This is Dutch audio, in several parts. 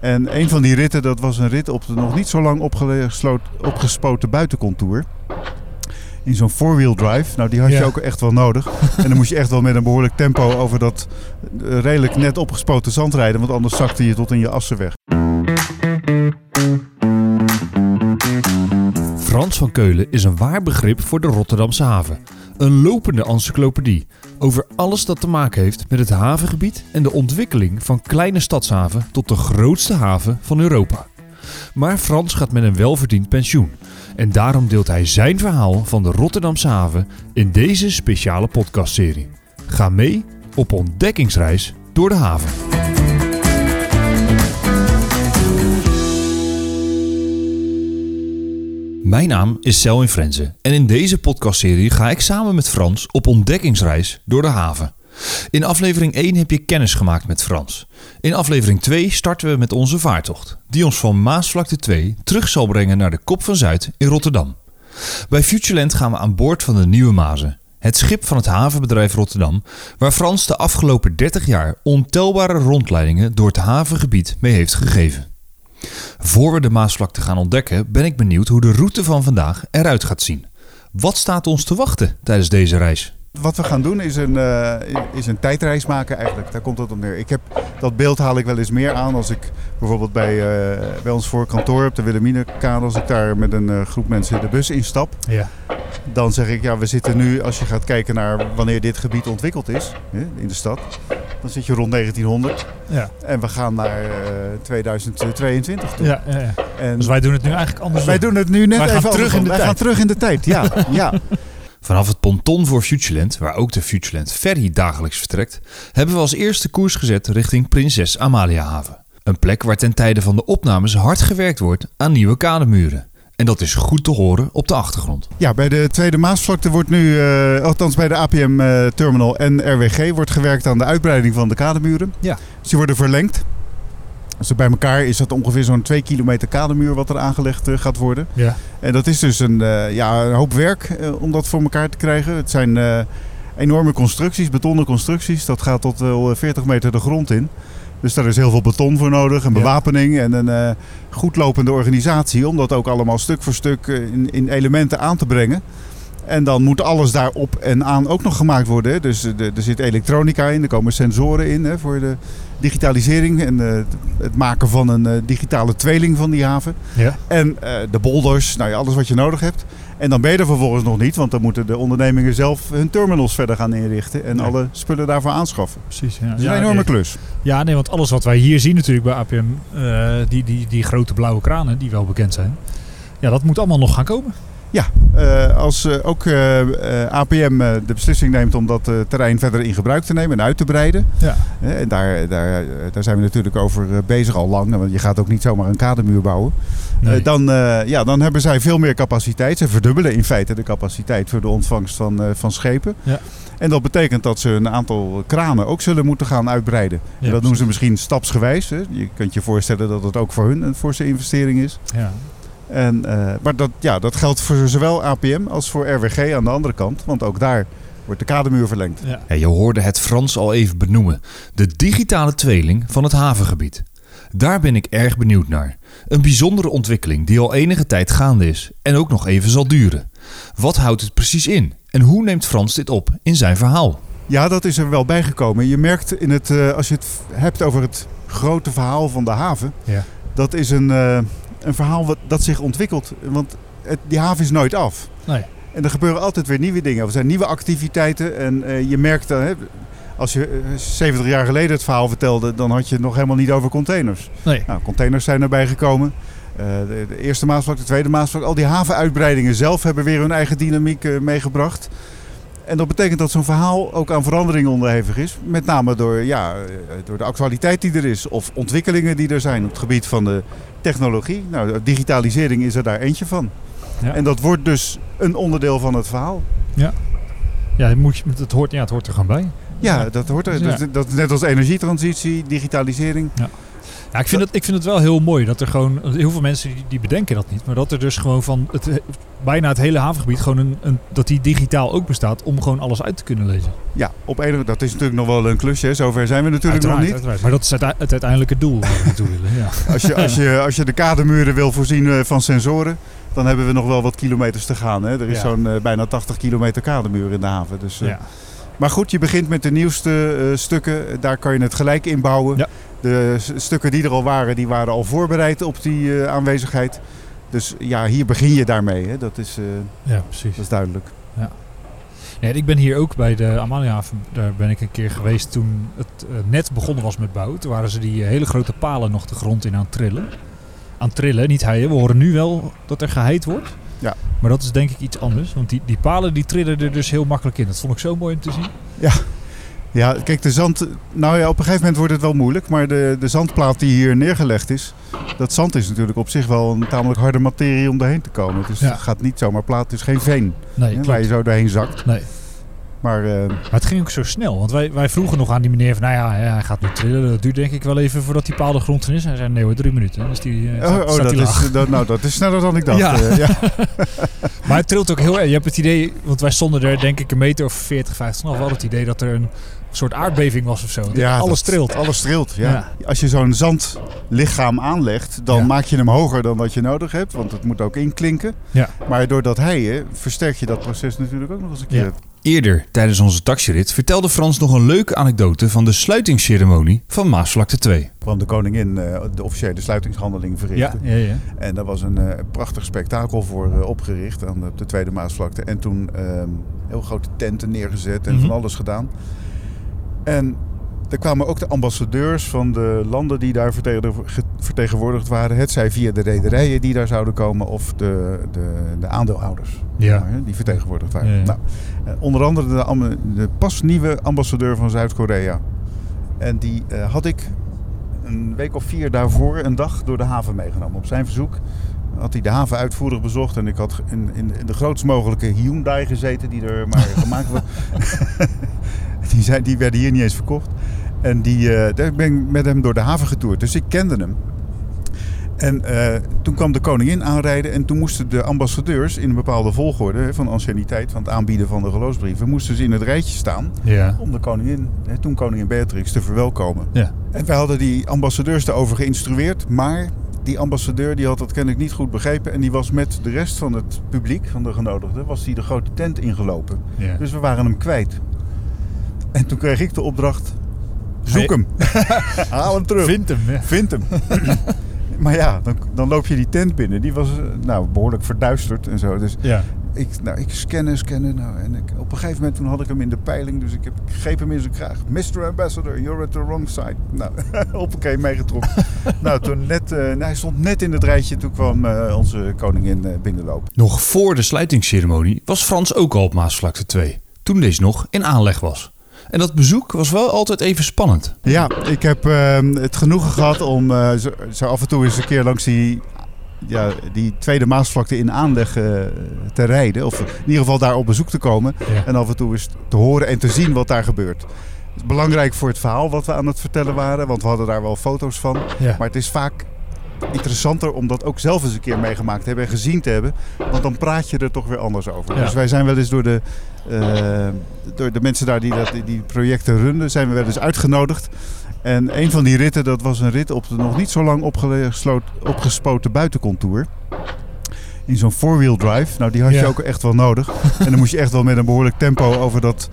En een van die ritten, dat was een rit op de nog niet zo lang opgespoten buitencontour. In zo'n four-wheel drive. Nou, die had je Ja. ook echt wel nodig. en dan moest je echt wel met een behoorlijk tempo over dat eh, redelijk net opgespoten zand rijden. Want anders zakte je tot in je assen weg. Frans van Keulen is een waar begrip voor de Rotterdamse haven. Een lopende encyclopedie over alles dat te maken heeft met het havengebied en de ontwikkeling van kleine stadshaven tot de grootste haven van Europa. Maar Frans gaat met een welverdiend pensioen en daarom deelt hij zijn verhaal van de Rotterdamse haven in deze speciale podcastserie. Ga mee op ontdekkingsreis door de haven. Mijn naam is Selwyn Frenze en in deze podcastserie ga ik samen met Frans op ontdekkingsreis door de haven. In aflevering 1 heb je kennis gemaakt met Frans. In aflevering 2 starten we met onze vaartocht, die ons van Maasvlakte 2 terug zal brengen naar de Kop van Zuid in Rotterdam. Bij Futureland gaan we aan boord van de Nieuwe Mazen, het schip van het havenbedrijf Rotterdam, waar Frans de afgelopen 30 jaar ontelbare rondleidingen door het havengebied mee heeft gegeven. Voor we de Maasvlakte gaan ontdekken, ben ik benieuwd hoe de route van vandaag eruit gaat zien. Wat staat ons te wachten tijdens deze reis? Wat we gaan doen is een, eh, is een tijdreis maken eigenlijk. Daar komt het op neer. Ik heb, dat beeld haal ik wel eens meer aan als ik bijvoorbeeld bij, eh, bij ons voor kantoor op de Wilhelminakade... als ik daar met een eh, groep mensen de bus instap... Ja. dan zeg ik, ja, we zitten nu, als je gaat kijken naar wanneer dit gebied ontwikkeld is hè, in de stad... dan zit je rond 1900 Ja. en we gaan naar eh, 2022 toe. Ja, ja, ja. En Dus wij doen het nu eigenlijk andersom. wij doen het nu net Wij gaan even terug in de wij tijd. gaan terug in de tijd, ja. ja. Vanaf het ponton voor Futureland, waar ook de Futureland Ferry dagelijks vertrekt, hebben we als eerste koers gezet richting Prinses Amaliahaven. Een plek waar ten tijde van de opnames hard gewerkt wordt aan nieuwe kademuren. En dat is goed te horen op de achtergrond. Ja, bij de Tweede Maasvlakte wordt nu, eh, althans bij de APM-terminal en RWG, wordt gewerkt aan de uitbreiding van de kademuren. Ja. Dus die worden verlengd. Dus bij elkaar is dat ongeveer zo'n 2 kilometer kademuur wat er aangelegd eh, gaat worden. Ja. En dat is dus een, eh, ja, een hoop werk eh, om dat voor elkaar te krijgen. Het zijn eh, enorme constructies, betonnen constructies. Dat gaat tot wel eh, 40 meter de grond in. Dus daar is heel veel beton voor nodig, een bewapening en een eh, goed lopende organisatie. Om dat ook allemaal stuk voor stuk eh, in, in elementen aan te brengen. En dan moet alles daarop en aan ook nog gemaakt worden. hè. Dus eh, de- er zit elektronica in, er komen sensoren in hè, voor de digitalisering en eh, het maken van een eh, digitale tweeling van die haven. Ja. En de boulders, nou ja, alles wat je nodig hebt. En dan ben je er vervolgens nog niet, want dan moeten de ondernemingen zelf hun terminals verder gaan inrichten en alle spullen daarvoor aanschaffen. Precies. Ja. Dat is ja, een enorme nee. klus. Ja, nee, want alles wat wij hier zien natuurlijk bij APM, die, die, die grote blauwe kranen die wel bekend zijn. Ja, dat moet allemaal nog gaan komen. Ja, eh, als eh, ook eh, APM de beslissing neemt om dat terrein verder in gebruik te nemen en uit te breiden. Ja. En daar, daar, daar zijn we natuurlijk over bezig al lang, want je gaat ook niet zomaar een kademuur bouwen. Nee. Dan, ja, dan hebben zij veel meer capaciteit. Ze verdubbelen in feite de capaciteit voor de ontvangst van, van schepen. Ja. En dat betekent dat ze een aantal kranen ook zullen moeten gaan uitbreiden. Ja, en dat doen ze misschien stapsgewijs. Hè. Je kunt je voorstellen dat het ook voor hun een forse investering is. Ja. En, eh, maar dat, ja, dat geldt voor zowel APM als voor RWG aan de andere kant. Want ook daar wordt de kademuur verlengd. Ja. Ja, je hoorde het Frans al even benoemen. De digitale tweeling van het havengebied. Daar ben ik erg benieuwd naar. Een bijzondere ontwikkeling die al enige tijd gaande is en ook nog even zal duren. Wat houdt het precies in en hoe neemt Frans dit op in zijn verhaal? Ja, dat is er wel bijgekomen. Je merkt in het, eh, als je het hebt over het grote verhaal van de haven. Ja. Dat is een, eh, een verhaal wat, dat zich ontwikkelt. Want het, die haven is nooit af. Nee. En er gebeuren altijd weer nieuwe dingen. Er zijn nieuwe activiteiten. En eh, je merkt hè, als je eh, 70 jaar geleden het verhaal vertelde, dan had je het nog helemaal niet over containers. Nee. Nou, containers zijn erbij gekomen. Eh, de, de eerste maasvlak, de tweede maasvlak. Al die havenuitbreidingen zelf hebben weer hun eigen dynamiek eh, meegebracht. En dat betekent dat zo'n verhaal ook aan verandering onderhevig is. Met name door, ja, eh, door de actualiteit die er is. Of ontwikkelingen die er zijn op het gebied van de technologie. Nou, digitalisering is er daar eentje van. Ja. En dat wordt dus een onderdeel van het verhaal. Ja, het, moet, het, hoort, ja, het hoort er gewoon bij. Ja, dat hoort er. Ja. Dat, dat is net als energietransitie, digitalisering. Ja, Ja, ik vind, het, ik vind het wel heel mooi dat er gewoon... Heel veel mensen die, die bedenken dat niet. Maar dat er dus gewoon van het, bijna het hele havengebied... Gewoon een, een, dat die digitaal ook bestaat om gewoon alles uit te kunnen lezen. Ja, op enige, dat is natuurlijk nog wel een klusje. Zover zijn we natuurlijk nog niet. Uiteraard. Maar dat is het, het uiteindelijke doel waar we naartoe willen. Ja. Als je, als, je, als je de kademuren wil voorzien eh, van sensoren, dan hebben we nog wel wat kilometers te gaan. Hè? Er is Ja. zo'n eh, bijna 80 kilometer kademuur in de haven. Dus, eh, Ja. Maar goed, je begint met de nieuwste eh, stukken. Daar kan je het gelijk inbouwen. Ja. De stukken die er al waren, die waren al voorbereid op die eh, aanwezigheid. Dus ja, hier begin je daarmee. Hè? Dat, is, eh, ja, precies. dat is duidelijk. Nee, ik ben hier ook bij de Amaliahaven. Daar ben ik een keer geweest toen het eh, net begonnen was met bouwen. Toen waren ze die hele grote palen nog de grond in aan het trillen. Aan het trillen, niet heien. We horen nu wel dat er geheid wordt. Ja. Maar dat is denk ik iets anders. Want die, die palen die trillen er dus heel makkelijk in. Dat vond ik zo mooi om te zien. Ja, kijk, de zand. Nou ja, op een gegeven moment wordt het wel moeilijk. Maar de, de zandplaat die hier neergelegd is. Dat zand is natuurlijk op zich wel een tamelijk harde materie om doorheen te komen. Dus Ja. het gaat niet zomaar plaat. Het is geen veen Nee, hè, waar je zo doorheen zakt. Nee. Maar eh, Maar het ging ook zo snel. Want wij, wij vroegen nog aan die meneer van... Nou ja, ja, hij gaat nu trillen. Dat duurt denk ik wel even voordat die paal de grond is. Hij zei nee hoor, drie minuten. Dus die, eh, oh, staat, oh, dat, die is, dat, nou, dat is sneller dan ik dacht. Ja. eh, ja. Maar het trilt ook heel erg. Je hebt het idee, want wij stonden er denk ik een meter of 40, 50 vanaf. We hadden het idee dat er een soort aardbeving was of zo. Ja, alles dat- trilt. Alles trilt, ja. Ja. Als je zo'n zandlichaam aanlegt, dan Ja. maak je hem hoger dan wat je nodig hebt. Want het moet ook inklinken. Ja. Maar door dat heien versterk je dat proces natuurlijk ook nog eens een keer. Ja. Eerder, tijdens onze taxirit, vertelde Frans nog een leuke anekdote van de sluitingsceremonie van Maasvlakte 2. kwam de koningin eh, de officiële sluitingshandeling verrichten. ja, ja. En daar was een eh, prachtig spektakel voor eh, opgericht aan de Tweede Maasvlakte. En toen ehm, heel grote tenten neergezet en Mhm. van alles gedaan. En er kwamen ook de ambassadeurs van de landen die daar vertegen- ge- vertegenwoordigd waren. Het zij via de rederijen die daar zouden komen of de, de, de aandeelhouders Ja. die vertegenwoordigd waren. Ja, ja. Nou, eh, onder andere de, pas nieuwe ambassadeur van Zuid-Korea. En die eh, had ik een week of vier daarvoor een dag door de haven meegenomen. Op zijn verzoek had hij de haven uitvoerig bezocht. En ik had in, in, in de grootst mogelijke Hyundai gezeten die er maar gemaakt was. die, zijn, die werden hier niet eens verkocht. En die, eh, daar ben ik met hem door de haven getoerd. Dus ik kende hem. En eh, toen kwam de koningin aanrijden en toen moesten de ambassadeurs in een bepaalde volgorde hè, van anciëniteit, van het aanbieden van de geloofsbrieven, moesten ze in het rijtje staan Ja. om de koningin, hè, toen koningin Beatrix, te verwelkomen. Ja. En wij hadden die ambassadeurs daarover geïnstrueerd, maar die ambassadeur die had dat kennelijk niet goed begrepen en die was met de rest van het publiek, van de genodigden, was die de grote tent ingelopen. ja. Dus we waren hem kwijt. En toen kreeg ik de opdracht, zoek hem. Haal hem terug. Vind hem. Ja. Vind hem. maar ja, dan, dan loop je die tent binnen. Die was eh, nou, behoorlijk verduisterd en zo. Dus ja. ik, nou, ik scannen, scannen. Nou, en ik, op een gegeven moment toen had ik hem in de peiling. Dus ik, heb, ik greep hem in zijn kraag. Mr. Ambassador, you're at the wrong side. Nou, hoppakee, meegetrokken. nou, toen net, eh, nou, hij stond net in het rijtje. Toen kwam eh, onze koningin eh, binnenlopen. Nog voor de sluitingsceremonie was Frans ook al op Maasvlakte 2, toen deze nog in aanleg was. En dat bezoek was wel altijd even spannend. Ja, ik heb eh, het genoegen gehad om eh, zo, zo af en toe eens een keer langs die, ja, die tweede Maasvlakte in aanleg eh, te rijden. Of in ieder geval daar op bezoek te komen. Ja. En af en toe eens te horen en te zien wat daar gebeurt. Het is belangrijk voor het verhaal wat we aan het vertellen waren. Want we hadden daar wel foto's van. Ja. Maar het is vaak interessanter om dat ook zelf eens een keer meegemaakt te hebben en gezien te hebben. Want dan praat je er toch weer anders over. Ja. Dus wij zijn wel eens door de, eh, door de mensen daar die dat, die projecten runnen, zijn we wel eens uitgenodigd. En een van die ritten, dat was een rit op de nog niet zo lang opgesloot, opgespoten buitencontour. In zo'n four-wheel drive. Nou, die had je Ja. ook echt wel nodig. en dan moest je echt wel met een behoorlijk tempo over dat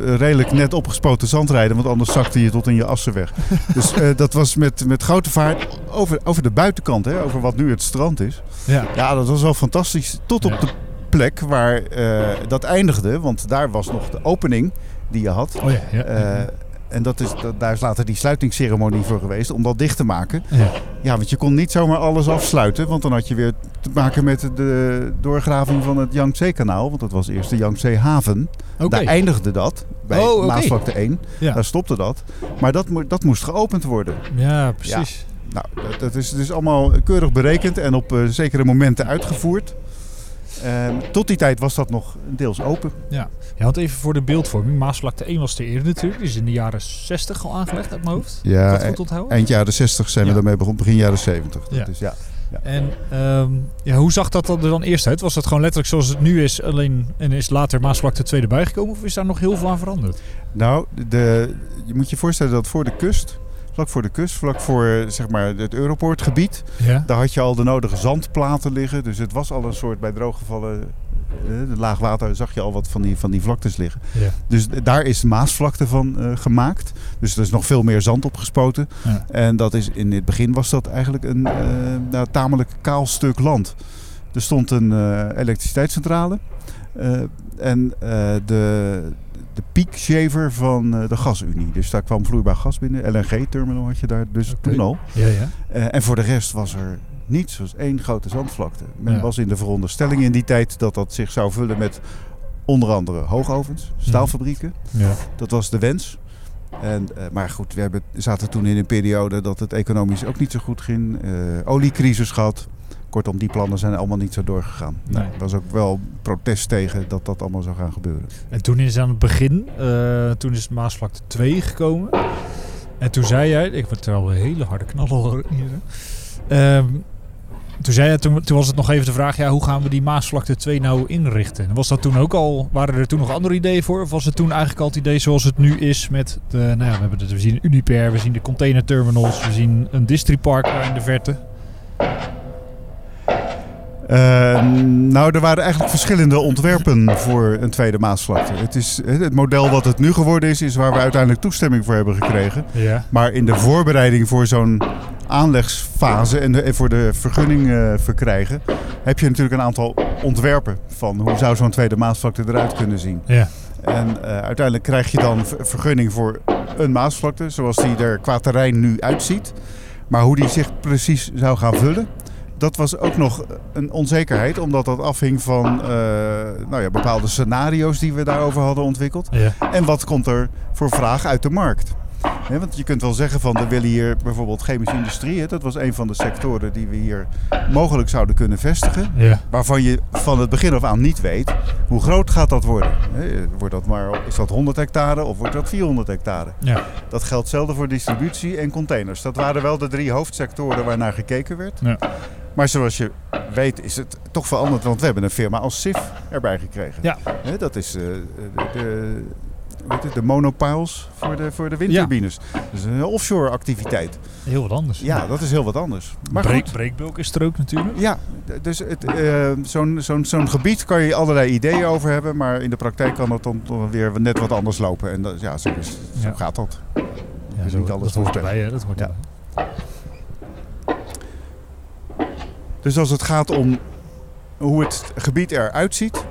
eh, redelijk net opgespoten zand rijden. Want anders zakte je tot in je assen weg. dus eh, dat was met, met grote vaart over, over de buitenkant. Hè, over wat nu het strand is. Ja. Ja, dat was wel fantastisch. Tot op Ja. de plek waar eh, dat eindigde. Want daar was nog de opening die je had. Oh ja. ja. En dat is, dat, daar is later die sluitingsceremonie voor geweest om dat dicht te maken. ja. Ja, want je kon niet zomaar alles afsluiten. Want dan had je weer te maken met de doorgraving van het Yangtze-kanaal. Want dat was eerst de Yangtze-haven. Daar eindigde dat bij Oh, oké. Maasvlakte 1. Ja. Daar stopte dat. Maar dat, dat moest geopend worden. ja, precies. Nou, dat, dat is dus allemaal keurig berekend en op eh, zekere momenten uitgevoerd. Ehm, tot die tijd was dat nog deels open. Ja, want even voor de beeldvorming. Maasvlakte 1 was de eerder natuurlijk. Die is in de jaren 60 al aangelegd uit mijn hoofd. Ja, dat goed onthouden? eind jaren 60 zijn we Ja. daarmee begonnen, begin jaren 70. Ja. Dus ja. En ehm, ja, hoe zag dat er dan eerst uit? Was dat gewoon letterlijk zoals het nu is, alleen en is later Maasvlakte 2 erbij gekomen? Of is daar nog heel veel aan veranderd? Nou, de, je moet je voorstellen dat voor de kust, vlak voor de kust, vlak voor zeg maar, het Europoortgebied, Ja. daar had je al de nodige zandplaten liggen. Dus het was al een soort bij drooggevallen, eh, de laagwater, zag je al wat van die, van die vlaktes liggen. Ja. Dus daar is Maasvlakte van eh, gemaakt. Dus er is nog veel meer zand opgespoten. Ja. En dat is, in het begin was dat eigenlijk een eh, nou, tamelijk kaal stuk land. Er stond een elektriciteitscentrale. en de, de piekshaver van eh, de gasunie. Dus daar kwam vloeibaar gas binnen. LNG-terminal had je daar dus toen al. Ja, ja. Eh, en voor de rest was er niets. Het was één grote zandvlakte. Men Ja. was in de veronderstelling in die tijd dat dat zich zou vullen met onder andere hoogovens, staalfabrieken. ja. Dat was de wens. En, eh, maar goed, we hebben, zaten toen in een periode dat het economisch ook niet zo goed ging. Eh, oliecrisis gehad. Kortom, die plannen zijn allemaal niet zo doorgegaan. Nou, er was ook wel protest tegen dat dat allemaal zou gaan gebeuren. En toen is aan het begin, eh, toen is Maasvlakte 2 gekomen. En toen zei jij, ik word al een hele harde knallen hoor hier. Ehm, toen zei toen, toen was het nog even de vraag, ja, hoe gaan we die Maasvlakte 2 nou inrichten? En Was dat toen ook al, waren er toen nog andere ideeën voor? Of was het toen eigenlijk al het idee zoals het nu is met de, nou ja, we, hebben de, we zien Uniper, we zien de containerterminals, we zien een distripark daar in de verte. Eh, nou, er waren eigenlijk verschillende ontwerpen voor een tweede Maasvlakte. Het, is, het model wat het nu geworden is, is waar we uiteindelijk toestemming voor hebben gekregen. Ja. Maar in de voorbereiding voor zo'n aanlegsfase en, de, en voor de vergunning eh, verkrijgen, heb je natuurlijk een aantal ontwerpen van hoe zou zo'n tweede Maasvlakte eruit kunnen zien. Ja. En eh, uiteindelijk krijg je dan ver- vergunning voor een Maasvlakte, zoals die er qua terrein nu uitziet. Maar hoe die zich precies zou gaan vullen, dat was ook nog een onzekerheid, omdat dat afhing van eh, nou ja, bepaalde scenario's die we daarover hadden ontwikkeld. Ja. En wat komt er voor vraag uit de markt? Want je kunt wel zeggen van we willen hier bijvoorbeeld chemische industrie. Hè, dat was een van de sectoren die we hier mogelijk zouden kunnen vestigen. Ja. Waarvan je van het begin af aan niet weet hoe groot gaat dat worden. Wordt dat maar, is dat 100 hectare of wordt dat 400 hectare? Ja. Dat geldt zelden voor distributie en containers. Dat waren wel de drie hoofdsectoren waar naar gekeken werd. Ja. Maar zoals je weet is het toch veranderd, want we hebben een firma als SIF erbij gekregen. Ja. Dat is eh, de, de, het, monopiles voor de, voor de windturbines. Dus een offshore activiteit. Heel wat anders. Ja, dat is heel wat anders. Maar Breek, breekbulk is er ook natuurlijk. ja, dus het, eh, zo'n zo'n zo'n gebied kan je allerlei ideeën over hebben, maar in de praktijk kan het dan toch weer net wat anders lopen. En dat, ja, zo, is, zo Ja. gaat dat. Ja, Dus niet alles dat hoort erbij, hè? Dat hoort Ja. erbij. Dus als het gaat om hoe het gebied eruit ziet,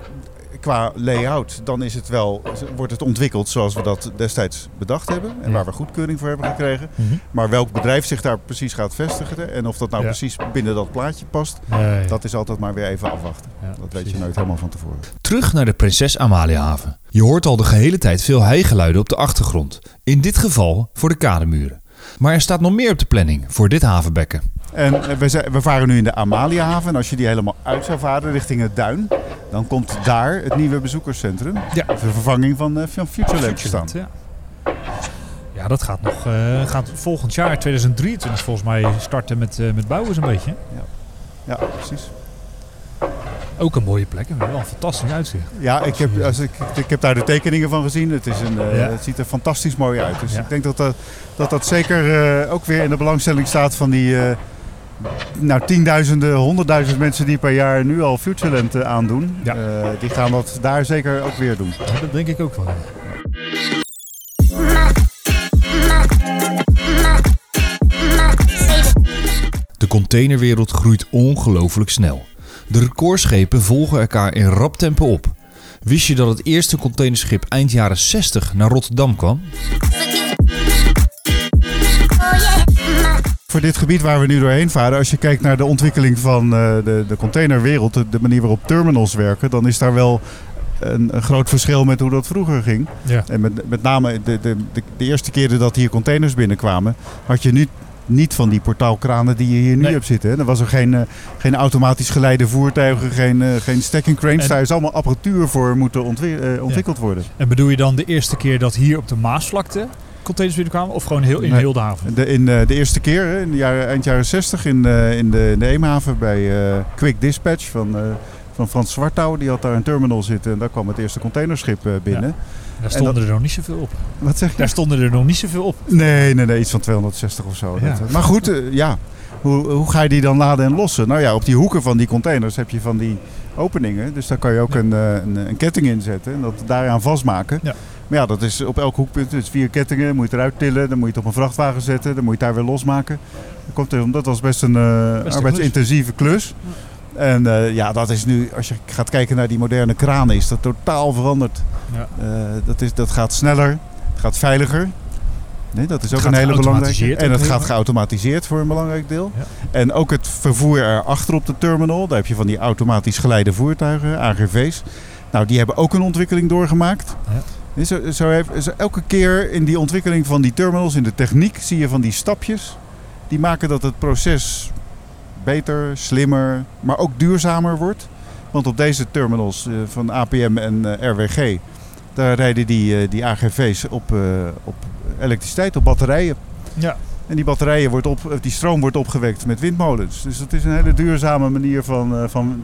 qua layout, dan is het wel, wordt het ontwikkeld zoals we dat destijds bedacht hebben. En waar we goedkeuring voor hebben gekregen. Mhm. Maar welk bedrijf zich daar precies gaat vestigen en of dat nou Ja. precies binnen dat plaatje past, dat is altijd maar weer even afwachten. Ja, Dat weet je nooit helemaal van tevoren. Terug naar de Prinses Amaliahaven. Je hoort al de gehele tijd veel heigeluiden op de achtergrond. In dit geval voor de kademuren. Maar er staat nog meer op de planning voor dit havenbekken. En eh, we, zijn- we varen nu in de Amaliahaven. En als je die helemaal uit zou varen richting het duin, dan komt daar het nieuwe bezoekerscentrum. Ja. De vervanging van, eh, van Futureland te staan. Ja. ja, dat gaat nog eh, gaat volgend jaar, 2023 volgens mij, starten met, met bouwen zo'n beetje. Ja, precies. Ook een mooie plek en wel een fantastisch uitzicht. Ja, ik heb, als ik, ik heb daar de tekeningen van gezien. Het, is een, eh, Ja. het ziet er fantastisch mooi uit. Dus Ja. ik denk dat dat, dat, dat zeker eh, ook weer in de belangstelling staat van die eh, nou, tienduizenden, honderdduizend mensen die per jaar nu al Futureland eh, aandoen. Ja. Eh, die gaan dat daar zeker ook weer doen. Ja, dat denk ik ook wel. De containerwereld groeit ongelooflijk snel. De recordschepen volgen elkaar in rap tempo op. Wist je dat het eerste containerschip eind jaren 60 naar Rotterdam kwam? Voor dit gebied waar we nu doorheen varen, als je kijkt naar de ontwikkeling van eh, de, de containerwereld, de, de manier waarop terminals werken, dan is daar wel een, een groot verschil met hoe dat vroeger ging. Ja. En met, met name de, de, de, de eerste keren dat hier containers binnenkwamen, had je niet niet van die portaalkranen die je hier nu Nee. hebt zitten. Hè. Er was er geen, eh, geen automatisch geleide voertuigen, geen, eh, geen stacking cranes. En- Daar is allemaal apparatuur voor moeten eh, ontwikkeld worden. En bedoel je dan de eerste keer dat hier op de Maasvlakte containers binnenkwamen? Of gewoon heel, in Nee. heel de haven? De, in de eerste keer, hè, in de jaren, eind jaren 60, in, in, de, in de Eemhaven bij Quick Dispatch van, van Frans Zwartouw. Die had daar een terminal zitten en daar kwam het eerste containerschip binnen. Daar stonden er nog niet zoveel op. Wat zeg je? Daar stonden er nog niet zoveel op. Nee, nee, nee, iets van 260 of zo. Ja. Dat- maar goed, eh, ja. Hoe, hoe ga je die dan laden en lossen? Nou ja, op die hoeken van die containers heb je van die openingen. Dus daar kan je ook Ja. een, eh, een, een ketting in zetten en dat daaraan vastmaken. Ja. Maar ja, dat is op elk hoekpunt. Dus vier kettingen, dan moet je eruit tillen, dan moet je het op een vrachtwagen zetten, dan moet je het daar weer losmaken. Dat, komt er, dat was best een eh, arbeidsintensieve klus. En eh, ja, dat is nu, als je gaat kijken naar die moderne kranen, is dat totaal veranderd. Ja. Eh, dat, is, dat gaat sneller, het gaat veiliger. Nee, dat is ook een hele belangrijke. En het gaat geautomatiseerd voor een belangrijk deel. Ja. En ook het vervoer erachter op de terminal. Daar heb je van die automatisch geleide voertuigen, AGV's. Nou, die hebben ook een ontwikkeling doorgemaakt. Ja. Zo, zo heeft, zo elke keer in die ontwikkeling van die terminals, in de techniek, zie je van die stapjes. Die maken dat het proces beter, slimmer, maar ook duurzamer wordt. Want op deze terminals eh, van APM en eh, RWG, daar rijden die, eh, die AGV's op, op elektriciteit, op batterijen. Ja. En die batterijen wordt op, die stroom wordt opgewekt met windmolens. Dus dat is een hele duurzame manier van, van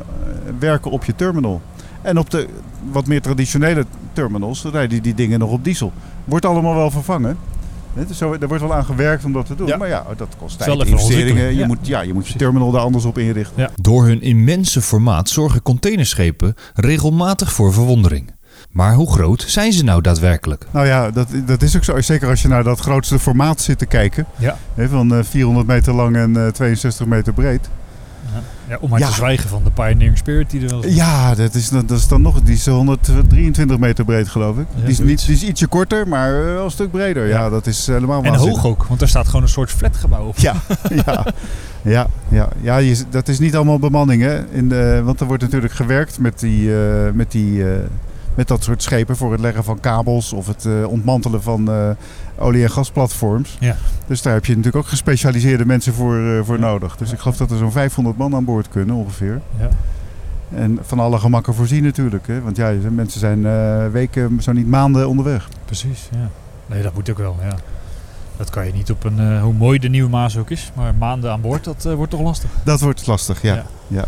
werken op je terminal. En op de wat meer traditionele terminals rijden die dingen nog op diesel. Wordt allemaal wel vervangen. Dus zo, er wordt wel aan gewerkt om dat te doen. Ja. Maar ja, dat kost tijd, investeringen. Je, ja. moet, ja, je moet je terminal daar anders op inrichten. Door hun immense formaat zorgen containerschepen regelmatig voor verwondering. Maar hoe groot zijn ze nou daadwerkelijk? Nou ja, dat, dat is ook zo. Zeker als je naar dat grootste formaat zit te kijken. Ja. Hè, van eh, 400 meter lang en eh, 62 meter breed. Ja, om maar Ja. te zwijgen van de Pioneering Spirit die er wel is. Ja, dat is, dat is dan nog. Die is 123 meter breed, geloof ik. Ja, die, is niet, die is ietsje korter, maar eh, wel een stuk breder. Ja, dat is helemaal En waanzinnig. hoog ook, want daar staat gewoon een soort flatgebouw op. Ja, ja, ja, ja, ja je, dat is niet allemaal bemanning, hè? In de, want er wordt natuurlijk gewerkt met, die, eh, met, die, eh, met dat soort schepen voor het leggen van kabels of het eh, ontmantelen van eh, olie- en gasplatforms. Ja. Dus daar heb je natuurlijk ook gespecialiseerde mensen voor, eh, voor Ja. nodig. Dus ik geloof dat er zo'n 500 man aan boord kunnen ongeveer. Ja. En van alle gemakken voorzien natuurlijk. Hè? Want ja, mensen zijn weken, zo niet maanden onderweg. Precies, ja. Nee, dat moet ook wel, ja. Dat kan je niet op een, hoe mooi de nieuwe Maas ook is, maar maanden aan boord, dat wordt toch lastig. Dat wordt lastig, ja. Ja.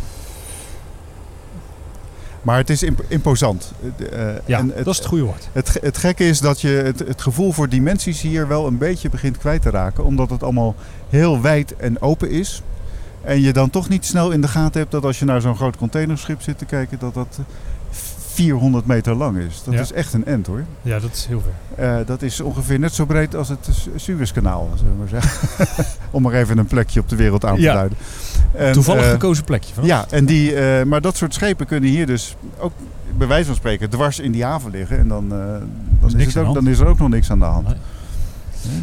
Maar het is imp- imposant. Eh, Ja, en dat is het goede woord. Het, het gekke is dat je het, het gevoel voor dimensies hier wel een beetje begint kwijt te raken. Omdat het allemaal heel wijd en open is. En je dan toch niet snel in de gaten hebt dat als je naar zo'n groot containerschip zit te kijken, dat dat 400 meter lang is. Dat Ja. is echt een end hoor. Ja, dat is heel ver. Eh, dat is ongeveer net zo breed als het Su- Suezkanaal, zullen we maar zeggen. Om maar even een plekje op de wereld aan te Ja. duiden. En, Toevallig eh, gekozen plekje. Van. ja, en die, eh, maar dat soort schepen kunnen hier dus ook bij wijze van spreken dwars in die haven liggen. En dan, dan, is, het de ook, dan is er ook nog niks aan de hand. Nee.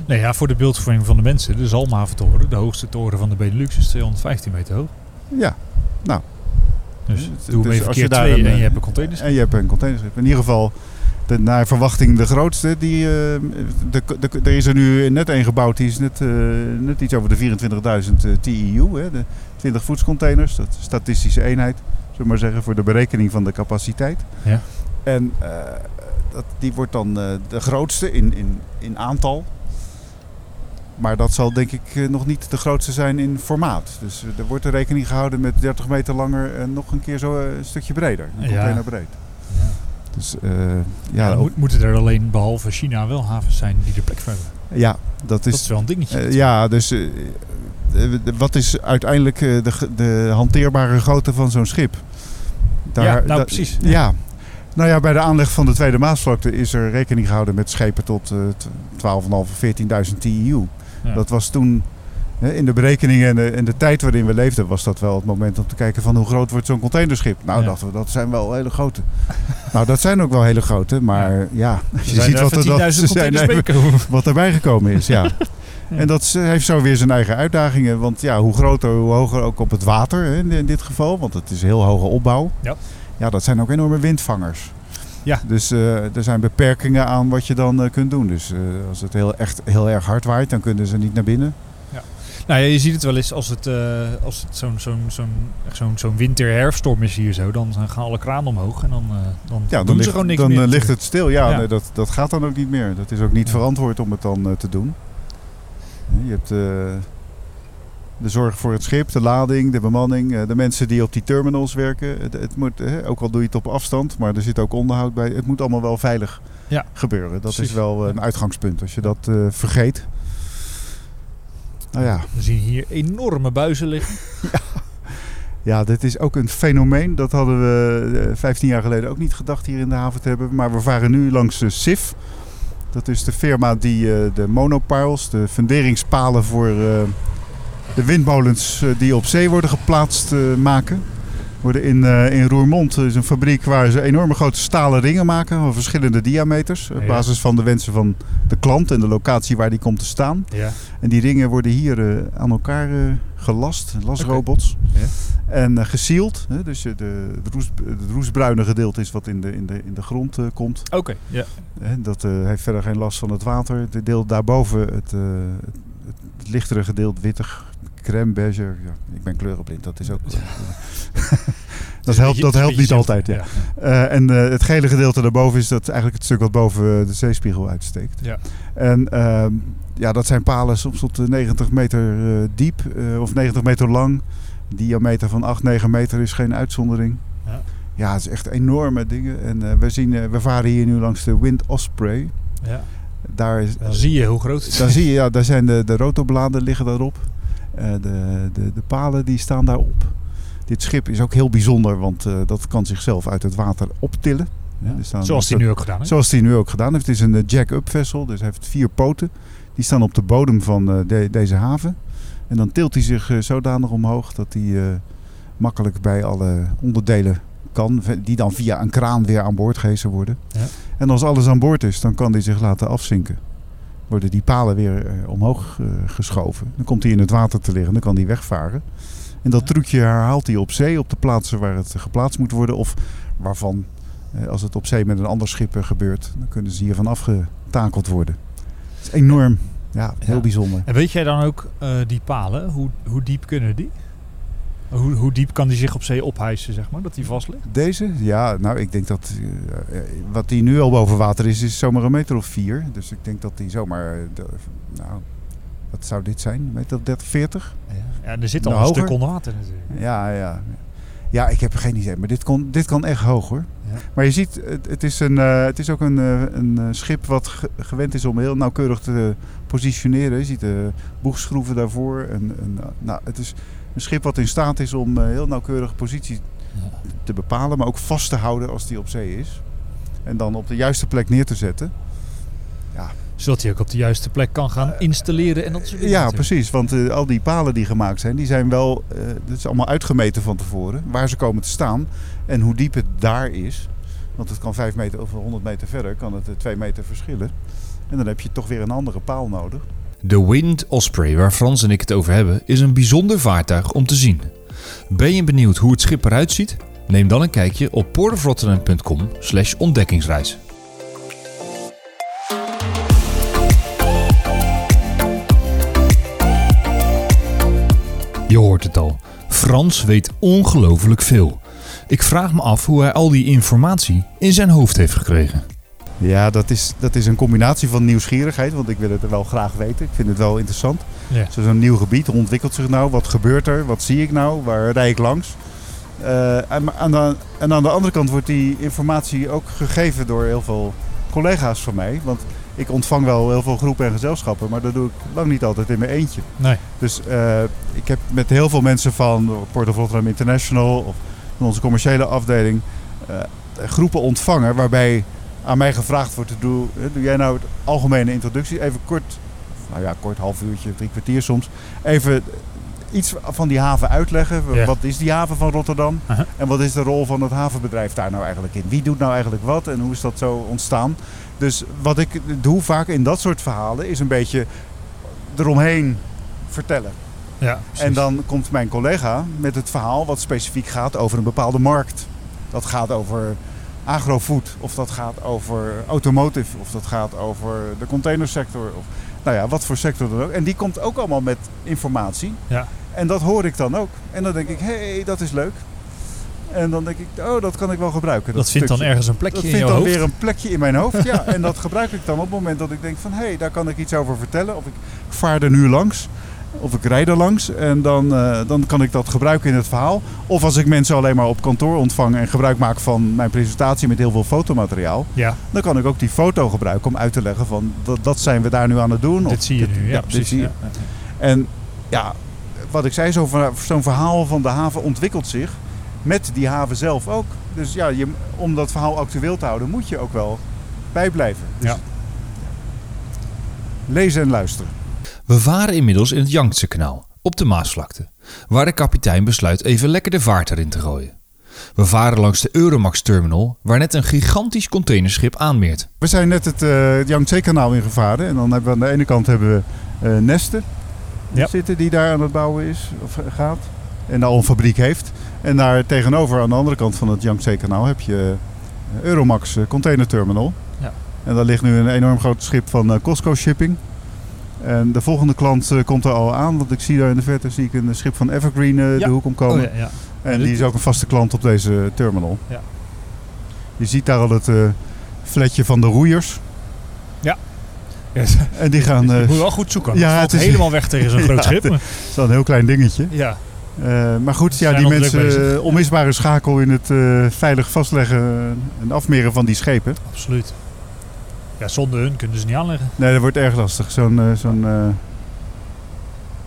Nee, ja, voor de beeldvorming van de mensen, de Zalmhaventoren, de hoogste toren van de Benelux, is 215 meter hoog. Ja, Dus Dus doe als je daar twee een, en eh, je hebt een containerschip. en je hebt een containerschip. In ieder geval, de, naar verwachting de grootste. Die, eh, de, de, er is er nu net één gebouwd, die is net, eh, net iets over de 24.000 eh, TEU. Hè, de 20 voetscontainers, dat statistische eenheid, zullen we maar zeggen, voor de berekening van de capaciteit. Ja. En dat, die wordt dan de grootste in, in, in aantal. Maar dat zal denk ik eh, nog niet de grootste zijn in formaat. Dus eh, er wordt er rekening gehouden met 30 meter langer en nog een keer zo eh, een stukje breder. Een Ja. container breed. Ja. Dus eh, Ja, moet, moeten er alleen behalve China wel havens zijn die er plek hebben. ja, dat Dat is. is wel een dingetje. ja, dus wat is uiteindelijk de, de hanteerbare grootte van zo'n schip? Ja, nou, da- precies. Ja. Nou ja, bij de aanleg van de Tweede Maasvlakte is er rekening gehouden met schepen tot eh, t- 12.500, 14.000 TEU. Ja. Dat was toen, in de berekeningen en de, en de tijd waarin we leefden, was dat wel het moment om te kijken van hoe groot wordt zo'n containerschip. Nou, Ja. dachten we, dat zijn wel hele grote. nou, dat zijn ook wel hele grote, maar ja, als je ziet wat, er, dat, 10.000 ze zijn wat erbij gekomen is. Ja. Ja. En dat is- heeft zo weer zijn eigen uitdagingen. Want ja, hoe groter, hoe hoger ook op het water in, in dit geval. Want het is heel hoge opbouw. Ja. Ja, dat zijn ook enorme windvangers. Ja. Dus eh, er zijn beperkingen aan wat je dan eh, kunt doen. Dus eh, als het heel, echt heel erg hard waait, dan kunnen ze niet naar binnen. Nou ja, je ziet het wel eens als het, als het zo'n zo'n zo'n zo'n zo'n winter-herfstorm is hier zo. Dan gaan alle kranen omhoog en dan, dan Ja, doen dan, ze ligt, gewoon niks dan meer. eh, ligt het stil. Ja, Ja. Nee, dat, dat gaat dan ook niet meer. Dat is ook niet Ja. verantwoord om het dan te doen. Je hebt de zorg voor het schip, de lading, de bemanning, eh, de mensen die op die terminals werken. Het, het moet, eh, ook al doe je het op afstand, maar er zit ook onderhoud bij. Het moet allemaal wel veilig Ja. gebeuren. Dat Precies. is wel een uitgangspunt. Als je dat eh, vergeet. Nou ja, We zien hier enorme buizen liggen. Ja, dit is ook een fenomeen. Dat hadden we eh, 15 jaar geleden ook niet gedacht hier in de haven te hebben. Maar we varen nu langs de SIF. Dat is de firma die eh, de monopiles, de funderingspalen voor eh, de windmolens eh, die op zee worden geplaatst eh, maken. Worden in, eh, in Roermond is een fabriek waar ze enorme grote stalen ringen maken van verschillende diameters. Op basis van de wensen van de klant en de locatie waar die komt te staan. Ja. En die ringen worden hier aan elkaar gelast, lasrobots. Ja. En. Hè? Dus de, het, roest, het roestbruine gedeelte is wat in de, in de, in de grond komt. Oké, ja. Dat heeft verder geen last van het water. Het deel daarboven, het, het, het lichtere gedeelte, wittig, crème, beige. Ja, ik ben kleurenblind, dat is ook... dat helpt, dat helpt niet altijd, ja. Eh, en eh, het gele gedeelte daarboven is dat eigenlijk het stuk wat boven de zeespiegel uitsteekt. Ja. En ehm, ja, dat zijn palen soms tot eh, 90 meter eh, diep eh, of 90 meter lang. Diameter van 8, 9 meter is geen uitzondering. Ja. Ja, het is echt enorme dingen. En eh, we, zien, eh, we varen hier nu langs de Wind Osprey. ja. Daar, is, Dan zie je hoe groot het is. daar zie je, ja, daar zijn de, de rotobladen liggen daarop. Eh, de, de, de palen die staan daarop. Dit schip is ook heel bijzonder, want eh, dat kan zichzelf uit het water optillen. Ja. staan- Zoals hij nu ook gedaan heeft. Zoals hij nu ook gedaan heeft. Het is een eh, jack-up vessel, dus hij heeft vier poten. Die staan op de bodem van de- deze haven. En dan tilt hij zich zodanig omhoog dat hij makkelijk bij alle onderdelen kan. Die dan via een kraan weer aan boord gehesen worden. Ja. En als alles aan boord is, dan kan hij zich laten afzinken. Worden die palen weer eh, omhoog eh, geschoven. Dan komt hij in het water te liggen, dan kan hij wegvaren. En dat trucje herhaalt hij op zee, op de plaatsen waar het geplaatst moet worden. Of waarvan, eh, als het op zee met een ander schip gebeurt, dan kunnen ze hiervan afgetakeld worden. Het is enorm, ja, heel Ja. bijzonder. En weet jij dan ook die palen, hoe, hoe diep kunnen die? Hoe, hoe diep kan die zich op zee ophijsen, zeg maar, dat die vast ligt? Deze? Ja, nou ik denk dat eh, eh, wat die nu al boven water is, is zomaar een meter of vier. Dus ik denk dat die zomaar, eh, nou, wat zou dit zijn? Een meter of 30, 40? Ja, er zit al Nou, een hoger? stuk onder water natuurlijk. Ja, ja. Ja, ik heb geen idee, maar dit, kon, dit kan echt hoog hoor. Ja. Maar je ziet, het, het, is, een, het is ook een, een schip wat ge- gewend is om heel nauwkeurig te positioneren. Je ziet de boegschroeven daarvoor. En, en, eh, nou, het is een schip wat in staat is om eh, heel nauwkeurig positie te bepalen, maar ook vast te houden als die op zee is. En dan op de juiste plek neer te zetten. Zodat hij ook op de juiste plek kan gaan installeren en dat soort dingen. Ja, precies. Want eh, al die palen die gemaakt zijn, die zijn wel, eh dat is allemaal uitgemeten van tevoren. Waar ze komen te staan en hoe diep het daar is. Want het kan 5 meter of 100 meter verder, kan het 2 meter verschillen. En dan heb je toch weer een andere paal nodig. De Wind Osprey, waar Frans en ik het over hebben, is een bijzonder vaartuig om te zien. Ben je benieuwd hoe het schip eruit ziet? Neem dan een kijkje op portofrotterdam.com slash ontdekkingsreis. Je hoort het al. Frans weet ongelooflijk veel. Ik vraag me af hoe hij al die informatie in zijn hoofd heeft gekregen. Ja, dat is, dat is een combinatie van nieuwsgierigheid, want ik wil het wel graag weten. Ik vind het wel interessant. Ja. Zo- Zo'n nieuw gebied, hoe ontwikkelt zich nou? Wat gebeurt er? Wat zie ik nou? Waar rijd ik langs? Eh, en, aan de, en aan de andere kant wordt die informatie ook gegeven door heel veel collega's van mij. Want ik ontvang wel heel veel groepen en gezelschappen, maar dat doe ik lang niet altijd in mijn eentje. Nee. Dus eh, ik heb met heel veel mensen van Port of Rotterdam International of van onze commerciële afdeling eh, groepen ontvangen waarbij aan mij gevraagd wordt: doe, eh, doe jij nou het algemene introductie? Even kort, nou ja, kort, half uurtje, drie kwartier soms. Even iets van die haven uitleggen. Ja. Wat is die haven van Rotterdam? En wat is de rol van het havenbedrijf daar nou eigenlijk in? Wie doet nou eigenlijk wat en hoe is dat zo ontstaan? Dus wat ik doe vaak in dat soort verhalen is een beetje eromheen vertellen. Ja, precies. En dan komt mijn collega met het verhaal wat specifiek gaat over een bepaalde markt. Dat gaat over agrofood, of dat gaat over automotive, of dat gaat over de containersector. Of, nou ja, wat voor sector dan ook. En die komt ook allemaal met informatie. Ja. En dat hoor ik dan ook. En dan denk ik, hé, hey, dat is leuk. En dan denk ik, oh, dat kan ik wel gebruiken. Dat, vindt dan ergens een plekje Dat in vindt je dan hoofd. weer een plekje in mijn hoofd. Ja, en dat gebruik ik dan op het moment dat ik denk van... hé, hey, daar kan ik iets over vertellen. Of ik vaar er nu langs. Of ik rijd er langs. En dan, eh, dan kan ik dat gebruiken in het verhaal. Of als ik mensen alleen maar op kantoor ontvang... en gebruik maak van mijn presentatie met heel veel fotomateriaal... Ja, dan kan ik ook die foto gebruiken om uit te leggen van... dat, dat zijn we daar nu aan het doen. Of dit zie je dit- nu. Ja, precies. zie je. Ja, ja. En ja, wat ik zei, zo'n verha- zo'n verhaal van de haven ontwikkelt zich met die haven zelf ook. Dus ja, je, om dat verhaal actueel te houden, moet je ook wel bijblijven. Dus Ja. Lezen en luisteren. We varen inmiddels in het Yangtze-kanaal, op de Maasvlakte, waar de kapitein besluit even lekker de vaart erin te gooien. We varen langs de Euromax-terminal, waar net een gigantisch containerschip aanmeert. We zijn net het eh Yangtze-kanaal ingevaren. En dan hebben we aan de ene kant hebben we eh, Nesten Ja. zitten die daar aan het bouwen is of eh, gaat. En al een fabriek heeft. En daar tegenover aan de andere kant van het Yangtze-kanaal heb je Euromax Container Terminal. Ja. En daar ligt nu een enorm groot schip van Costco Shipping. En de volgende klant eh, komt er al aan. Want ik zie daar in de verte zie ik een schip van Evergreen eh, Ja. de hoek omkomen. Oh, ja, ja. En die is ook een vaste klant op deze terminal. Ja. Je ziet daar al het eh fletje van de roeiers. Ja, En die gaan... je moet wel goed zoeken. ja, het is- helemaal weg tegen zo'n groot schip. het- is wel een heel klein dingetje. Ja, maar goed, ja, die mensen, onmisbare schakel in het veilig vastleggen en afmeren van die schepen. absoluut. Ja, zonder hun kunnen ze niet aanleggen. Nee, dat wordt erg lastig. Zo'n, eh, zo'n, eh,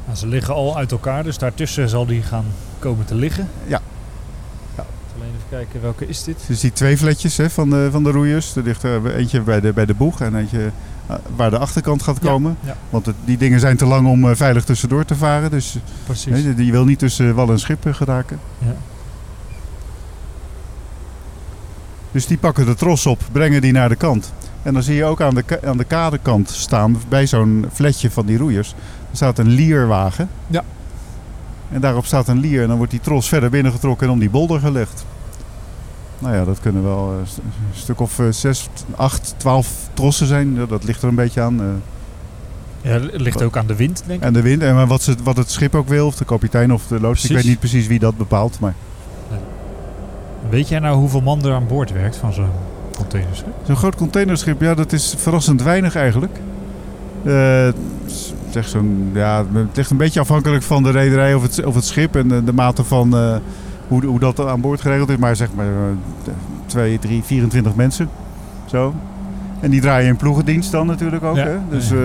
Nou, ze liggen al uit elkaar, dus daartussen zal die gaan komen te liggen. Ja. Ja. Alleen even kijken, welke is dit? je ziet twee vletjes hè, van, de, van de roeiers. Er ligt er eentje bij de, bij de boeg en eentje eh, waar de achterkant gaat komen. ja. Want het- die dingen zijn te lang om veilig tussendoor te varen. Dus Precies. hè, die wil niet tussen wal en schip geraken. Ja. Dus die pakken de tros op, brengen die naar de kant. En dan zie je ook aan de, aan de kadekant staan, bij zo'n fletje van die roeiers, er staat een lierwagen. Ja. En daarop staat een lier en dan wordt die tros verder binnengetrokken en om die bolder gelegd. Nou ja, dat kunnen wel eh, een stuk of eh, zes, acht, twaalf trossen zijn. Dat ligt er een beetje aan. eh. Ja, het ligt ook aan de wind, denk ik. En de wind en wat, ze, wat het schip ook wil, of de kapitein of de loods. Ik weet niet precies wie dat bepaalt, maar Weet jij nou hoeveel man er aan boord werkt van zo'n containerschip? Zo'n groot containerschip, ja, dat is verrassend weinig eigenlijk. Eh, zeg zo'n, ja, het ligt een beetje afhankelijk van de rederij of het, of het schip en de, de mate van eh, hoe, hoe dat aan boord geregeld is. Maar zeg maar eh, 2, 3, 24 mensen. Zo. En die draaien in ploegendienst dan natuurlijk ook. Ja. Hè? Dus, eh,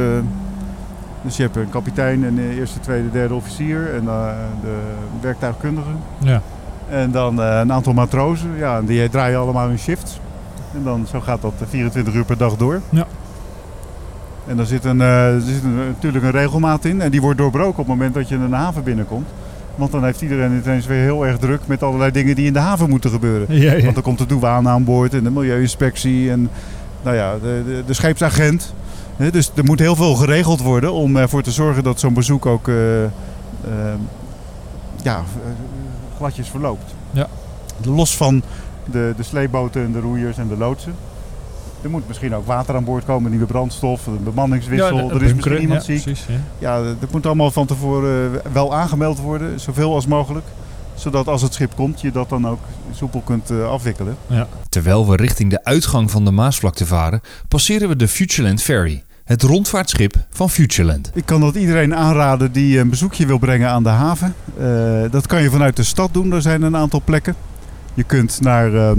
dus je hebt een kapitein en de eerste, tweede, derde officier en de werktuigkundige. Ja. En dan een aantal matrozen. Ja, en die draaien allemaal hun shift. En dan zo gaat dat eh, 24 uur per dag door. Ja. En dan zit, een, eh, er zit een, natuurlijk een regelmaat in. En die wordt doorbroken op het moment dat je in een haven binnenkomt. Want dan heeft iedereen ineens weer heel erg druk met allerlei dingen die in de haven moeten gebeuren. Ja, ja. Want dan komt de douane aan boord en de milieuinspectie en nou ja, de, de, de scheepsagent. Dus er moet heel veel geregeld worden om ervoor te zorgen dat zo'n bezoek ook eh, eh, ja, eh, gladjes verloopt. Ja. Los van de, de sleepboten en de roeiers en de loodsen. Er moet misschien ook water aan boord komen, nieuwe brandstof, een bemanningswissel. de- er is misschien iemand ja, ziek. Precies, ja. Ja, dat moet allemaal van tevoren eh, wel aangemeld worden, zoveel als mogelijk. Zodat als het schip komt, je dat dan ook soepel kunt eh, afwikkelen. Terwijl we richting de uitgang van de Maasvlakte varen, passeren we de Futureland Ferry, het rondvaartschip van Futureland. Ik kan dat iedereen aanraden die een bezoekje wil brengen aan de haven. Eh, dat kan je vanuit de stad doen, er zijn een aantal plekken. Je kunt naar eh,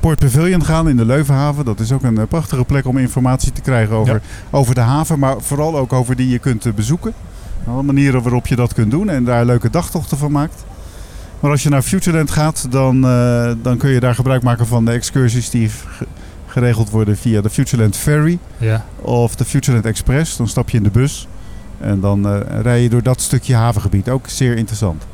Port Pavilion gaan in de Leuvenhaven. Dat is ook een eh, prachtige plek om informatie te krijgen over, over de haven, maar vooral ook over die je kunt eh, bezoeken. Alle manieren waarop je dat kunt doen en daar leuke dagtochten van maakt. Maar als je naar Futureland gaat, dan, dan kun je daar gebruik maken van de excursies die ge- geregeld worden via de Futureland Ferry Ja. of de Futureland Express. Dan stap je in de bus en dan rij je door dat stukje havengebied. Ook zeer interessant.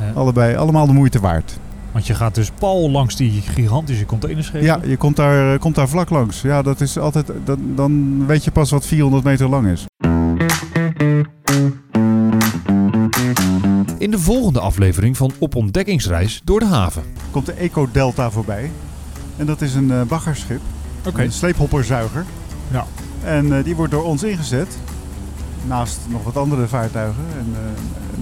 Ja. Allebei, allemaal de moeite waard. Want je gaat dus pal langs die gigantische containerschepen. Ja, je komt daar, eh, komt daar vlak langs. Ja, dat is altijd, dat, dan weet je pas wat 400 meter lang is. In de volgende aflevering van Op Ontdekkingsreis door de haven. Komt de Eco Delta voorbij. En dat is een eh baggerschip. Oké. Een sleephopperzuiger. Ja. En die wordt door ons ingezet, naast nog wat andere vaartuigen en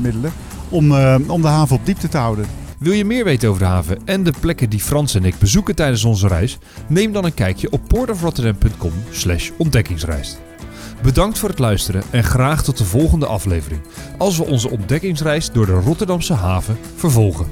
middelen, om, om de haven op diepte te houden. Wil je meer weten over de haven en de plekken die Frans en ik bezoeken tijdens onze reis? Neem dan een kijkje op portofrotterdam.com slash ontdekkingsreis. Bedankt voor het luisteren en graag tot de volgende aflevering. Als we onze ontdekkingsreis door de Rotterdamse haven vervolgen.